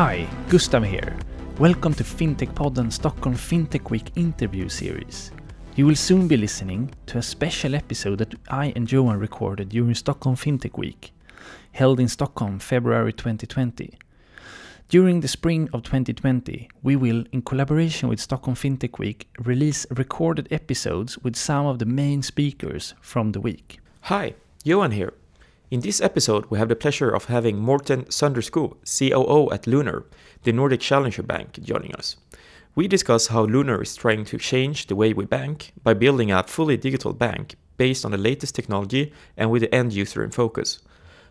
Hi, Gustav here. Welcome to Fintech Podden Stockholm Fintech Week interview series. You will soon be listening to a special episode that I and Johan recorded during Stockholm Fintech Week, held in Stockholm February 2020. During the spring of 2020, we will, in collaboration with Stockholm Fintech Week, release recorded episodes with some of the main speakers from the week. Hi, Johan here. In this episode, we have the pleasure of having Morten Sønderskov, COO at Lunar, the Nordic Challenger Bank, joining us. We discuss how Lunar is trying to change the way we bank by building a fully digital bank based on the latest technology and with the end user in focus.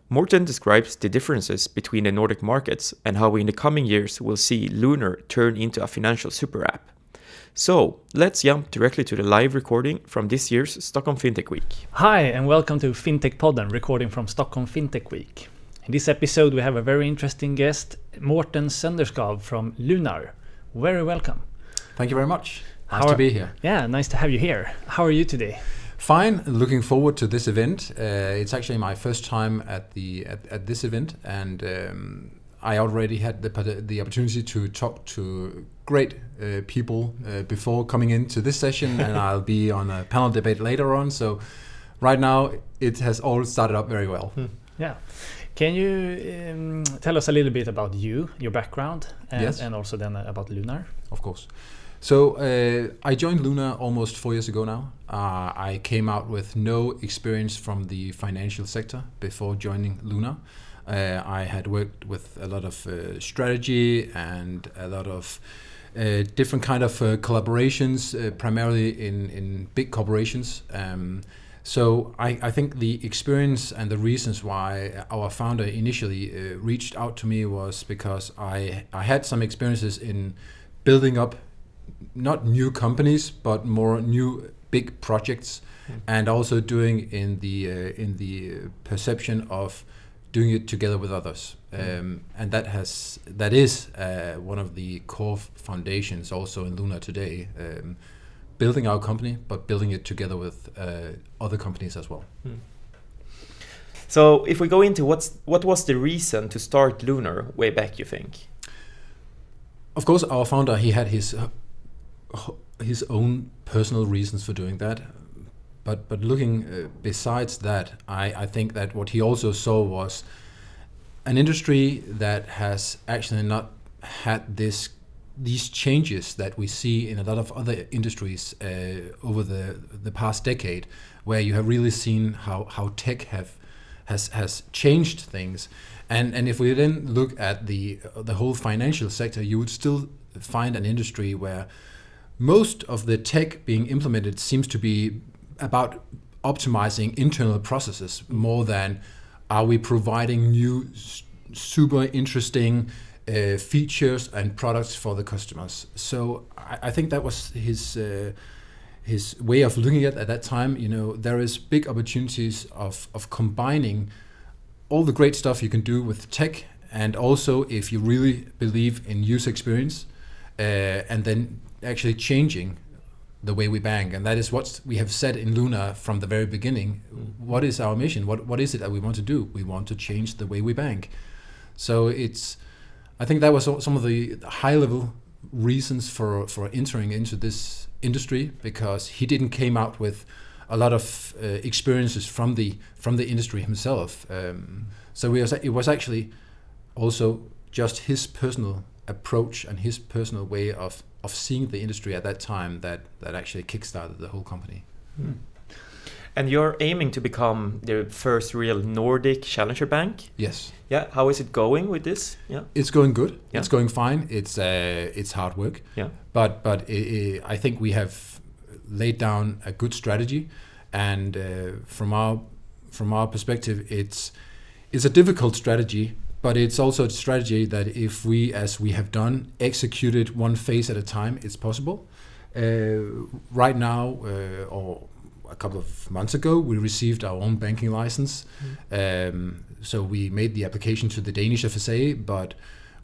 Morten describes the differences between the Nordic markets and how we in the coming years will see Lunar turn into a financial super app. So, let's jump directly to the live recording from this year's Stockholm Fintech Week. Hi, and welcome to Fintech Podden, recording from Stockholm Fintech Week. In this episode, we have a very interesting guest, Morten Sønderskov from Lunar. Very welcome. Thank you very much. Nice How to be here. Yeah, nice to have you here. How are you today? Fine. Looking forward to this event. Uh, it's actually my first time at the at, at this event, and um, I already had the the opportunity to talk to great uh, people uh, before coming into this session, and I'll be on a panel debate later on. So, right now it has all started up very well. Yeah. Can you um, tell us a little bit about you, your background, and, Yes. and also then about Lunar? of course. So uh, I joined Lunar almost four years ago now. Uh, I came out with no experience from the financial sector before joining Lunar. Uh, I had worked with a lot of uh, strategy and a lot of uh, different kind of uh, collaborations, uh, primarily in, in big corporations. Um, so I, I think the experience and the reasons why our founder initially uh, reached out to me was because I, I had some experiences in building up not new companies but more new big projects and also doing in the uh, in the perception of doing it together with others. Um, and that has that is uh, one of the core foundations also in Lunar today um, building our company but building it together with uh, other companies as well. So, if we go into what's what was the reason to start Lunar way back, you think? Of course, our founder he had his uh, his own personal reasons for doing that, but but looking uh, besides that, I I think that what he also saw was an industry that has actually not had this these changes that we see in a lot of other industries uh, over the the past decade, where you have really seen how how tech have has has changed things, and and if we then look at the the whole financial sector, you would still find an industry where most of the tech being implemented seems to be about optimizing internal processes more than are we providing new super interesting uh, features and products for the customers. So I, I think that was his uh, his way of looking at at that time. You know, there is big opportunities of of combining all the great stuff you can do with tech, and also if you really believe in user experience, uh, and then actually changing the way we bank, and that is what we have said in Lunar from the very beginning. What is our mission? What what is it that we want to do? We want to change the way we bank. So it's, I think that was some of the high level reasons for for entering into this industry because he didn't came out with a lot of uh, experiences from the from the industry himself. Um, so we was, it was actually also just his personal approach and his personal way of of seeing the industry at that time that that actually kickstarted the whole company. And you're aiming to become the first real Nordic challenger bank. Yes, Yeah, how is it going with this? Yeah, it's going good. Yeah. It's going fine. It's uh, it's hard work. yeah, but but i i I think we have laid down a good strategy, and uh, from our from our perspective, it's it's a difficult strategy, but it's also a strategy that if we, as we have done, executed one phase at a time, it's possible. Uh, right now, uh, or a couple of months ago, we received our own banking license. Um, so we made the application to the Danish FSA, but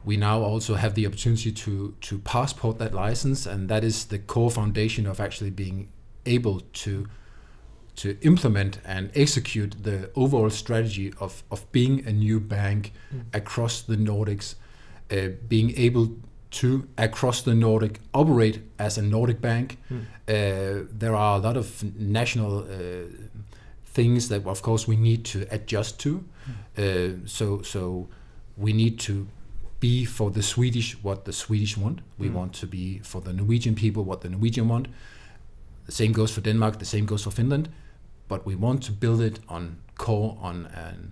we now also have the opportunity to to passport that license, and that is the core foundation of actually being able to to implement and execute the overall strategy of of being a new bank across the Nordics uh, being able to across the Nordic operate as a Nordic bank. Mm. Uh, there are a lot of national uh, things that, of course, we need to adjust to. Uh, so, so we need to be for the Swedish what the Swedish want. We Mm. want to be for the Norwegian people what the Norwegian want. The same goes for Denmark. The same goes for Finland. But we want to build it on core on an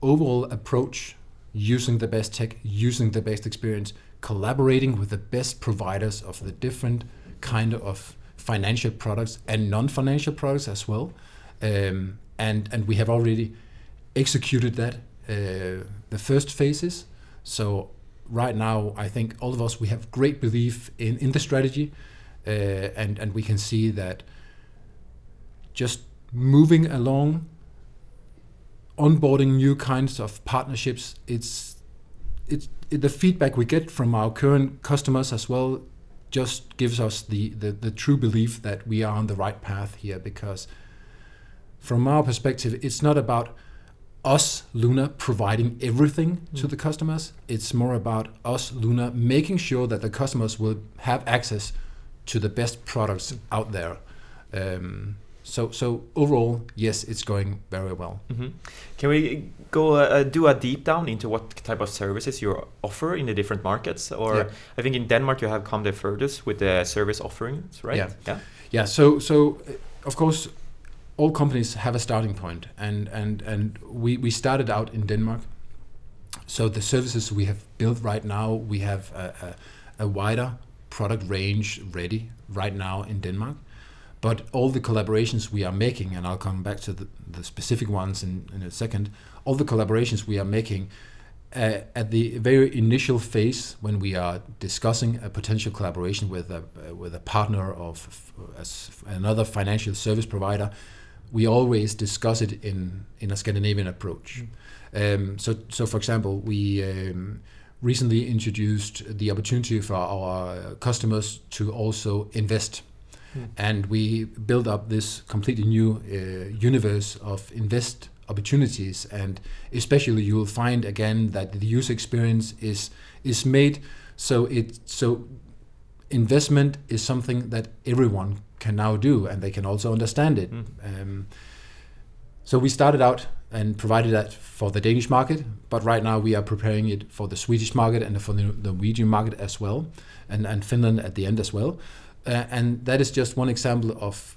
overall approach, using the best tech, using the best experience, collaborating with the best providers of the different kind of financial products and non-financial products as well. Um, and and we have already executed that uh, the first phases. So right now, I think all of us we have great belief in in the strategy, uh, and and we can see that just moving along, onboarding new kinds of partnerships. It's it's it, the feedback we get from our current customers as well just gives us the, the the true belief that we are on the right path here because from our perspective it's not about us Lunar providing everything to the customers it's more about us Lunar making sure that the customers will have access to the best products out there um, so so overall yes it's going very well hmm Can we go uh, do a deep down into what type of services you offer in the different markets? Or Yeah. I think in Denmark you have come the furthest with the service offerings, right? Yeah. Yeah. Yeah. So so uh, of course, all companies have a starting point, and and and we we started out in Denmark. So the services we have built right now, we have a, a, a wider product range ready right now in Denmark. But all the collaborations we are making, and I'll come back to the, the specific ones in, in a second, all the collaborations we are making uh, at the very initial phase when we are discussing a potential collaboration with a, uh, with a partner of as another financial service provider, we always discuss it in, in a Scandinavian approach. Um, so, so for example, we um, recently introduced the opportunity for our customers to also invest and we build up this completely new uh, universe of invest opportunities. And especially you will find again that the user experience is is made so it so investment is something that everyone can now do and they can also understand it. Um, so we started out and provided that for the Danish market, but right now we are preparing it for the Swedish market and for the Norwegian market as well, and, and Finland at the end as well. Uh, and that is just one example of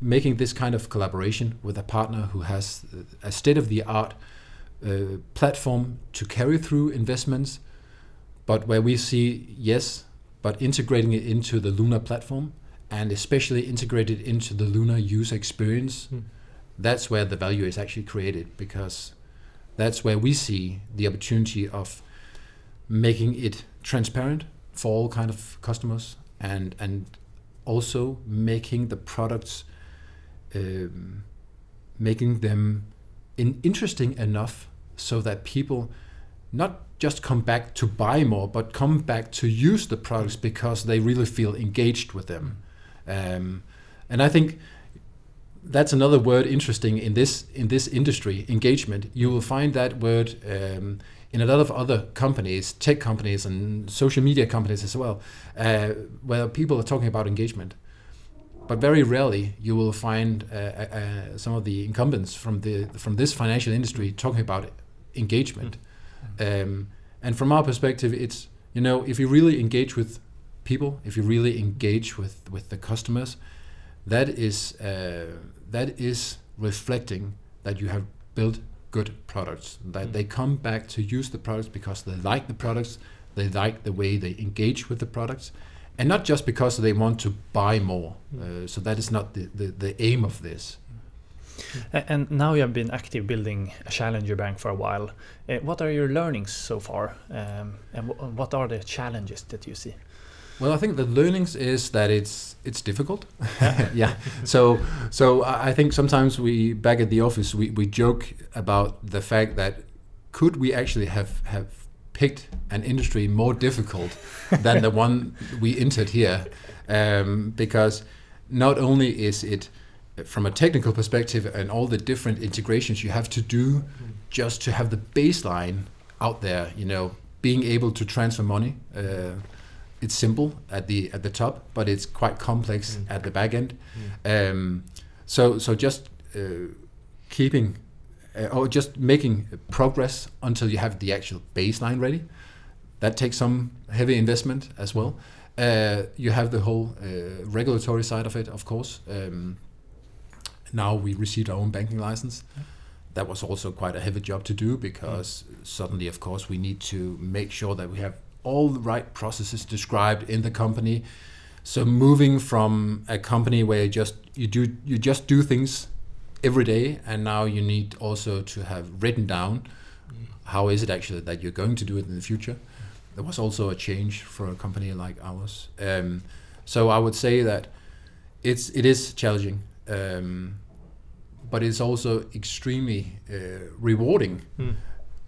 making this kind of collaboration with a partner who has a state of the art uh, platform to carry through investments, but where we see, yes, but integrating it into the Lunar platform and especially integrated into the Lunar user experience that's where the value is actually created because that's where we see the opportunity of making it transparent for all kind of customers and and also making the products um, making them in interesting enough so that people not just come back to buy more but come back to use the products because they really feel engaged with them. Um, and I think that's another word interesting in this in this industry engagement. You will find that word um, in a lot of other companies tech companies and social media companies as well uh, where people are talking about engagement. But very rarely you will find uh, uh, some of the incumbents from the from this financial industry talking about engagement. Um, and from our perspective it's you know if you really engage with people if you really engage with with the customers that is uh, that is reflecting that you have built good products that Mm. they come back to use the products because they like the products they like the way they engage with the products and not just because they want to buy more uh, so that is not the, the, the aim of this And now you have been active building a challenger bank for a while. Uh, what are your learnings so far, um, and wh- what are the challenges that you see? Well, I think the learnings is that it's it's difficult. yeah. So so I I think sometimes we back at the office we, we joke about the fact that could we actually have have picked an industry more difficult than the one we entered here, um, because not only is it from a technical perspective and all the different integrations you have to do just to have the baseline out there, you know, being able to transfer money. Uh, it's simple at the at the top, but it's quite complex Mm. at the back end. Um, so so just uh, keeping uh, or just making progress until you have the actual baseline ready. That takes some heavy investment as well. Uh, you have the whole uh, regulatory side of it, of course. Um, now we received our own banking license. That was also quite a heavy job to do because suddenly, of course, we need to make sure that we have all the right processes described in the company. So moving from a company where you just you do you just do things every day, and now you need also to have written down how is it actually that you're going to do it in the future. There was also a change for a company like ours. Um, so I would say that it's it is challenging, um, but it's also extremely uh, rewarding Mm.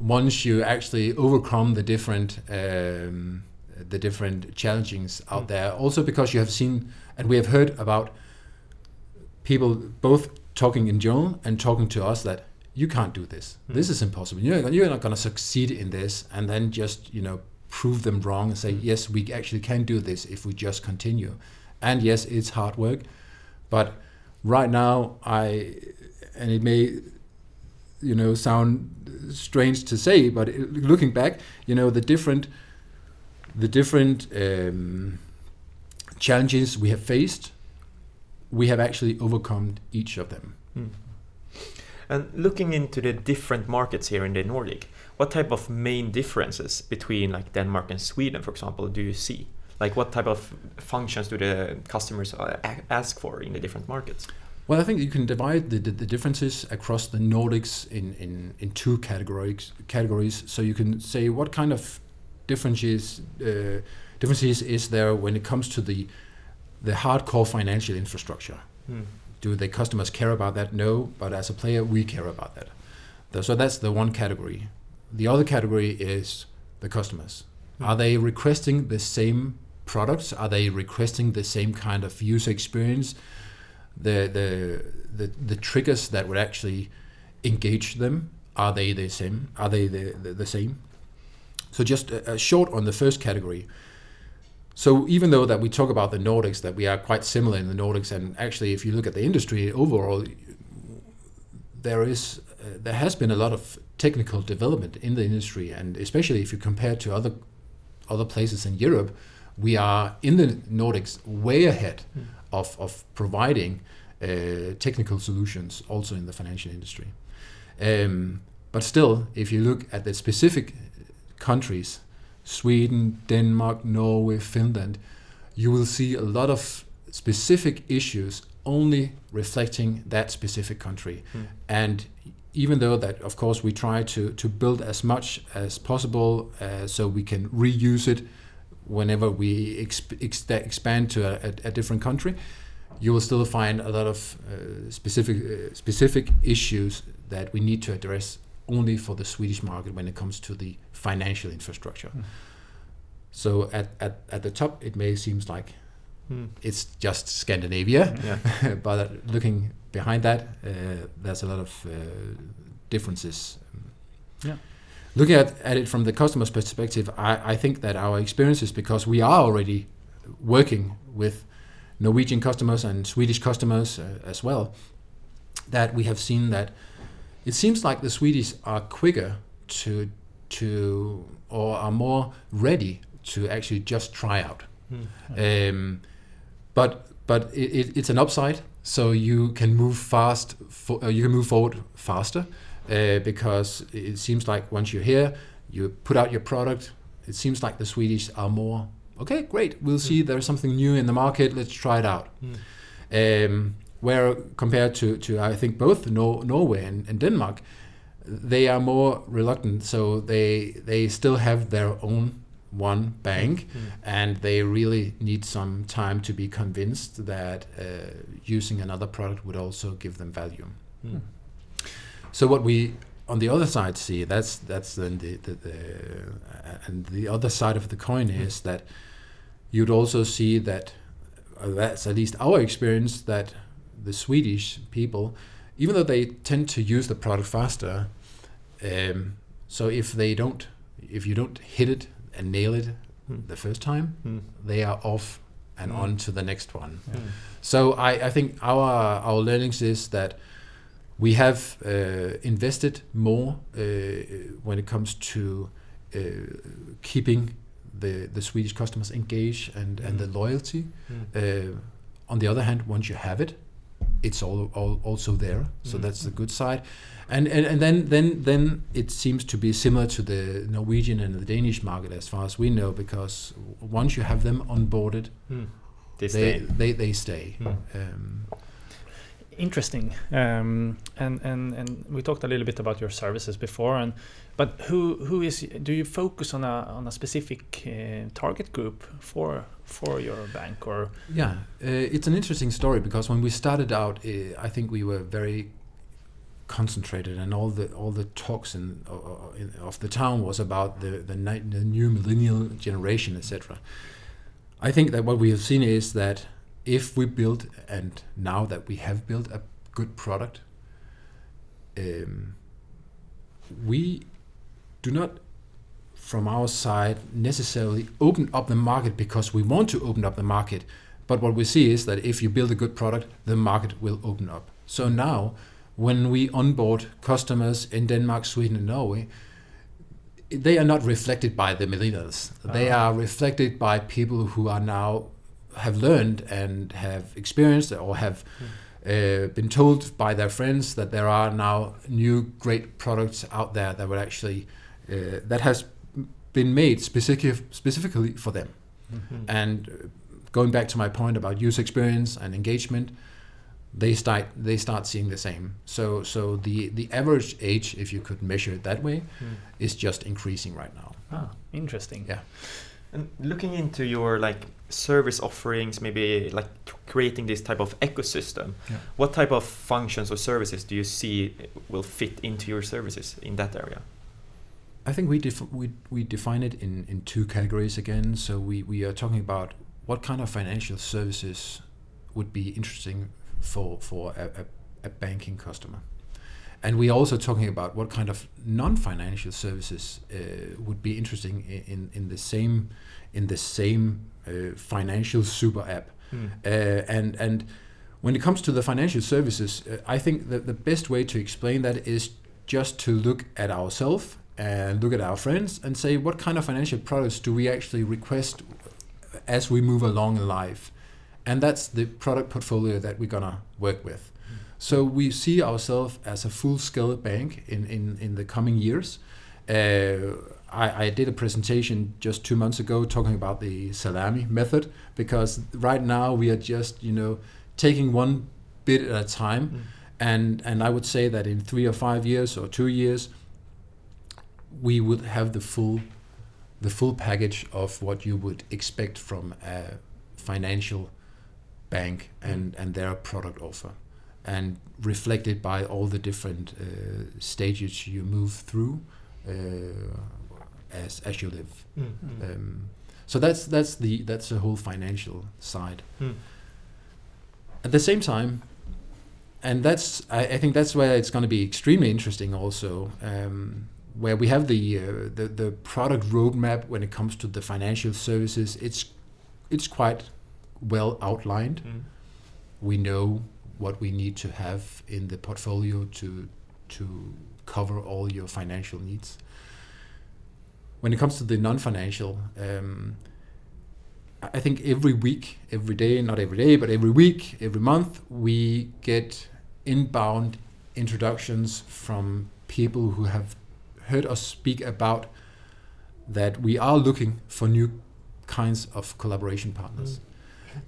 Once you actually overcome the different um, the different challenges out Mm. there. Also because you have seen and we have heard about people both talking in general and talking to us that you can't do this. Mm. This is impossible. You're, you're not going to succeed in this, and then just you know prove them wrong and say yes, we actually can do this if we just continue. And yes, it's hard work, but right now I and it may you know sound strange to say, but looking back, you know the different the different um, challenges we have faced, we have actually overcome each of them. Mm. And looking into the different markets here in the Nordic, what type of main differences between like Denmark and Sweden, for example, do you see? Like what type of functions do the customers uh, ask for in the different markets? Well, I think you can divide the, the, the differences across the Nordics in, in, in two categories. Categories. So you can say what kind of differences uh, differences is there when it comes to the the hardcore financial infrastructure. Mm. Do the customers care about that? No, but as a player, we care about that. So that's the one category. The other category is the customers. Mm. Are they requesting the same products? Are they requesting the same kind of user experience? The the the, the triggers that would actually engage them are they the same? Are they the, the, the same? So just a, a short on the first category. So even though that we talk about the Nordics, that we are quite similar in the Nordics, and actually, if you look at the industry overall, there is uh, there has been a lot of technical development in the industry, and especially if you compare to other other places in Europe, we are in the Nordics way ahead Mm. Of of providing uh, technical solutions also in the financial industry. Um, but still, if you look at the specific countries, Sweden, Denmark, Norway, Finland, you will see a lot of specific issues only reflecting that specific country. Mm. And even though that, of course, we try to, to build as much as possible uh, so we can reuse it whenever we exp- ex- expand to a, a, a different country, you will still find a lot of uh, specific uh, specific issues that we need to address only for the Swedish market when it comes to the financial infrastructure. Mm. So at, at, at the top, it may seems like Mm. it's just Scandinavia, Yeah. but looking behind that, uh, there's a lot of uh, differences. Yeah. Looking at, at it from the customer's perspective, I, I think that our experiences, because we are already working with Norwegian customers and Swedish customers uh, as well, that we have seen that it seems like the Swedes are quicker to to or are more ready to actually just try out. Mm. Um, but but it, it, it's an upside, so you can move fast. For, uh, you can move forward faster uh, because it seems like once you're here, you put out your product. It seems like the Swedish are more okay. Great, we'll see. There's something new in the market. Let's try it out. Mm. Um, where compared to, to I think both Nor- Norway and, and Denmark, they are more reluctant. So they they still have their own one bank, Mm. and they really need some time to be convinced that uh, using another product would also give them value. Mm. So what we on the other side see that's that's then the, the, the uh, and the other side of the coin is that you'd also see that uh, that's at least our experience that the Swedish people, even though they tend to use the product faster, um, so if they don't if you don't hit it and nail it Mm. the first time, Mm. they are off and Mm. on to the next one. Mm. So I, I think our our learnings is that we have uh, invested more uh, when it comes to uh, keeping the, the Swedish customers engaged and, and the Mm. loyalty. Mm. Uh, on the other hand, once you have it, it's all, all also there. So Mm. that's the good side. And, and, and then, then then it seems to be similar to the Norwegian and the Danish market as far as we know, because once you have them onboarded, Mm. They they, stay. they, they stay. Mm. Um, Interesting. Um, and, and, and we talked a little bit about your services before, and but who who is do you focus on a on a specific uh, target group for for your bank or Yeah, uh, it's an interesting story because when we started out, uh, I think we were very concentrated, and all the all the talks in, uh, in of the town was about the the, ni- the new millennial generation, etc. I think that what we have seen is that if we build, and now that we have built a good product, um, we do not from our side necessarily open up the market because we want to open up the market. But what we see is that if you build a good product, the market will open up. So now, when we onboard customers in Denmark, Sweden, and Norway, they are not reflected by the millennials. They Ah. are reflected by people who are now have learned and have experienced or have uh, been told by their friends that there are now new great products out there that would actually uh, that has been made specific, specifically for them. Mhm. And going back to my point about user experience and engagement, they start they start seeing the same. So so the the average age, if you could measure it that way, Mm. is just increasing right now. ah interesting Yeah. And looking into your like service offerings, maybe like creating this type of ecosystem, Yeah. what type of functions or services do you see will fit into your services in that area? I think we def- we we define it in, in two categories again. So we, we are talking about what kind of financial services would be interesting for for a, a, a banking customer, and we are also talking about what kind of non-financial services uh, would be interesting in, in, in the same in the same uh, financial super app. Mm. Uh, and and when it comes to the financial services, uh, I think that the best way to explain that is just to look at ourselves and look at our friends and say what kind of financial products do we actually request as we move along in life, and that's the product portfolio that we're gonna work with. So we see ourselves as a full-scale bank in, in, in the coming years. Uh, I, I did a presentation just two months ago talking about the salami method because right now we are just you know taking one bit at a time, Mm. and and I would say that in three or five years or two years, we would have the full the full package of what you would expect from a financial bank and and their product offer and reflected by all the different uh, stages you move through uh, as as you live Mm. Mm. um, so that's that's the that's the whole financial side Mm. at the same time and that's I, I think that's where it's going to be extremely interesting also um, where we have the, uh, the the product roadmap when it comes to the financial services it's it's quite well outlined Mm. we know what we need to have in the portfolio to to cover all your financial needs. When it comes to the non-financial, um, I I think every week, every day, not every day, but every week, every month, we get inbound introductions from people who have heard us speak about that we are looking for new kinds of collaboration partners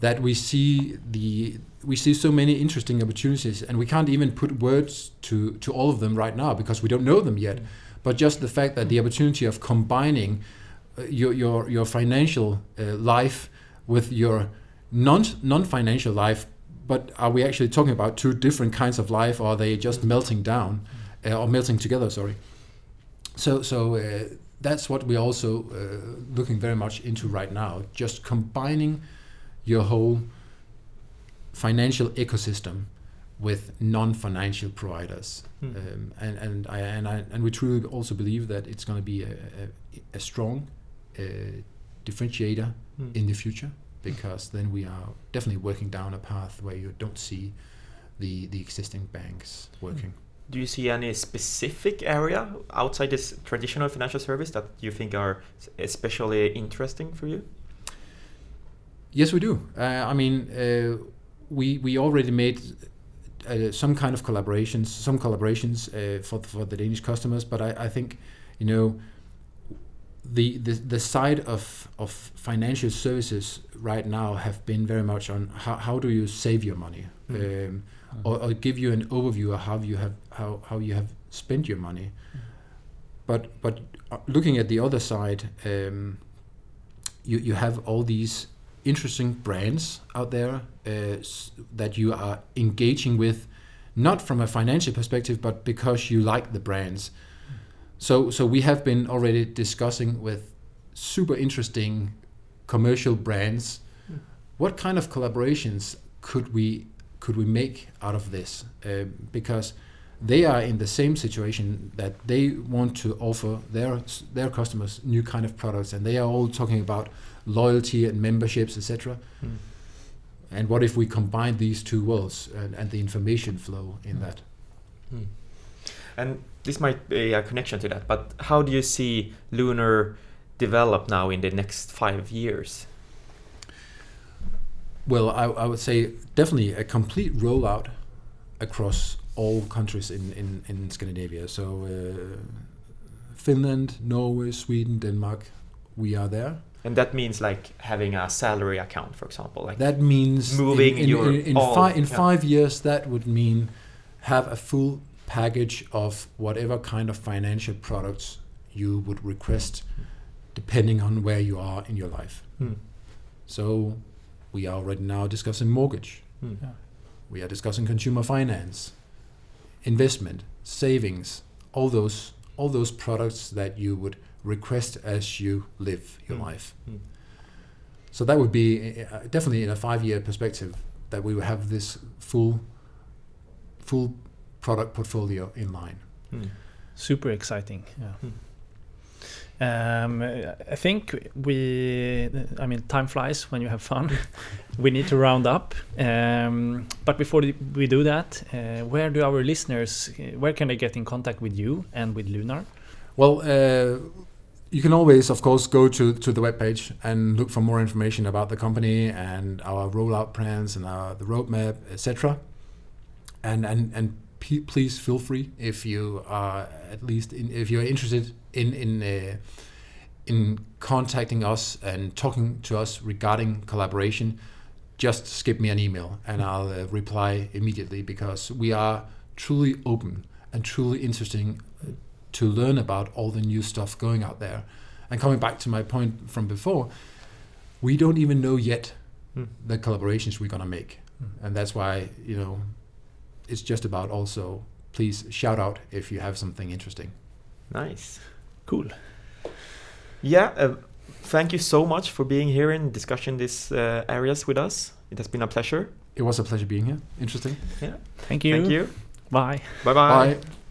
that we see the we see so many interesting opportunities and we can't even put words to to all of them right now because we don't know them yet. But just the fact that the opportunity of combining uh, your your your financial uh, life with your non non financial life but are we actually talking about two different kinds of life or are they just melting down uh, or melting together sorry? So so uh, that's what we're also uh, looking very much into right now just combining your whole financial ecosystem with non-financial providers, Hmm. um, and and I, and I and we truly also believe that it's going to be a, a, a strong uh, differentiator Hmm. in the future because then we are definitely working down a path where you don't see the the existing banks working. Do you see any specific area outside this traditional financial service that you think are especially interesting for you? Yes, we do. Uh, I mean, uh, we we already made uh, some kind of collaborations, some collaborations uh, for for the Danish customers. But I, I think, you know, the, the the side of of financial services right now have been very much on how, how do you save your money, Mm. um, or, or give you an overview of how you have how, how you have spent your money. But but uh, looking at the other side, um, you you have all these interesting brands out there uh, that you are engaging with, not from a financial perspective, but because you like the brands. So so we have been already discussing with super interesting commercial brands. What kind of collaborations could we could we make out of this? Uh, because they are in the same situation that they want to offer their their customers new kind of products, and they are all talking about loyalty and memberships, etc. Hmm. And what if we combine these two worlds and, and the information flow in that? Hmm. And this might be a connection to that, but how do you see Lunar develop now in the next five years? Well, I, I would say definitely a complete rollout across all countries in, in, in Scandinavia. So uh, Finland, Norway, Sweden, Denmark, we are there. And that means like having a salary account, for example. Like That means Moving in, in, your in, in, all- fi- in yeah. five years that would mean have a full package of whatever kind of financial products you would request depending on where you are in your life. Hmm. So we are already now discussing mortgage. Hmm. Yeah. We are discussing consumer finance, investment, savings, all those all those products that you would request as you live your Hmm. life. Hmm. So that would be uh, definitely in a five-year perspective that we would have this full full product portfolio in line. Hmm. Super exciting. Yeah. Um, I think we, I mean, time flies when you have fun. we need to round up. Um, but before we do that, uh, where do our listeners, uh, where can they get in contact with you and with Lunar? Well, uh, you can always, of course, go to, to the webpage and look for more information about the company and our rollout plans and our, the roadmap, etc. And and and p- please feel free if you are at least in, if you're interested in in uh, in contacting us and talking to us regarding collaboration. Just skip me an email and I'll uh, reply immediately because we are truly open and truly interesting to learn about all the new stuff going out there. And coming back to my point from before, we don't even know yet Hmm. the collaborations we're gonna make, and that's why you know it's just about also please shout out if you have something interesting. Nice. Cool. Yeah. Uh, thank you so much for being here and discussing these uh, areas with us. It has been a pleasure. It was a pleasure being here. Interesting. Yeah. Thank you. Thank you. Bye. Bye-bye. Bye.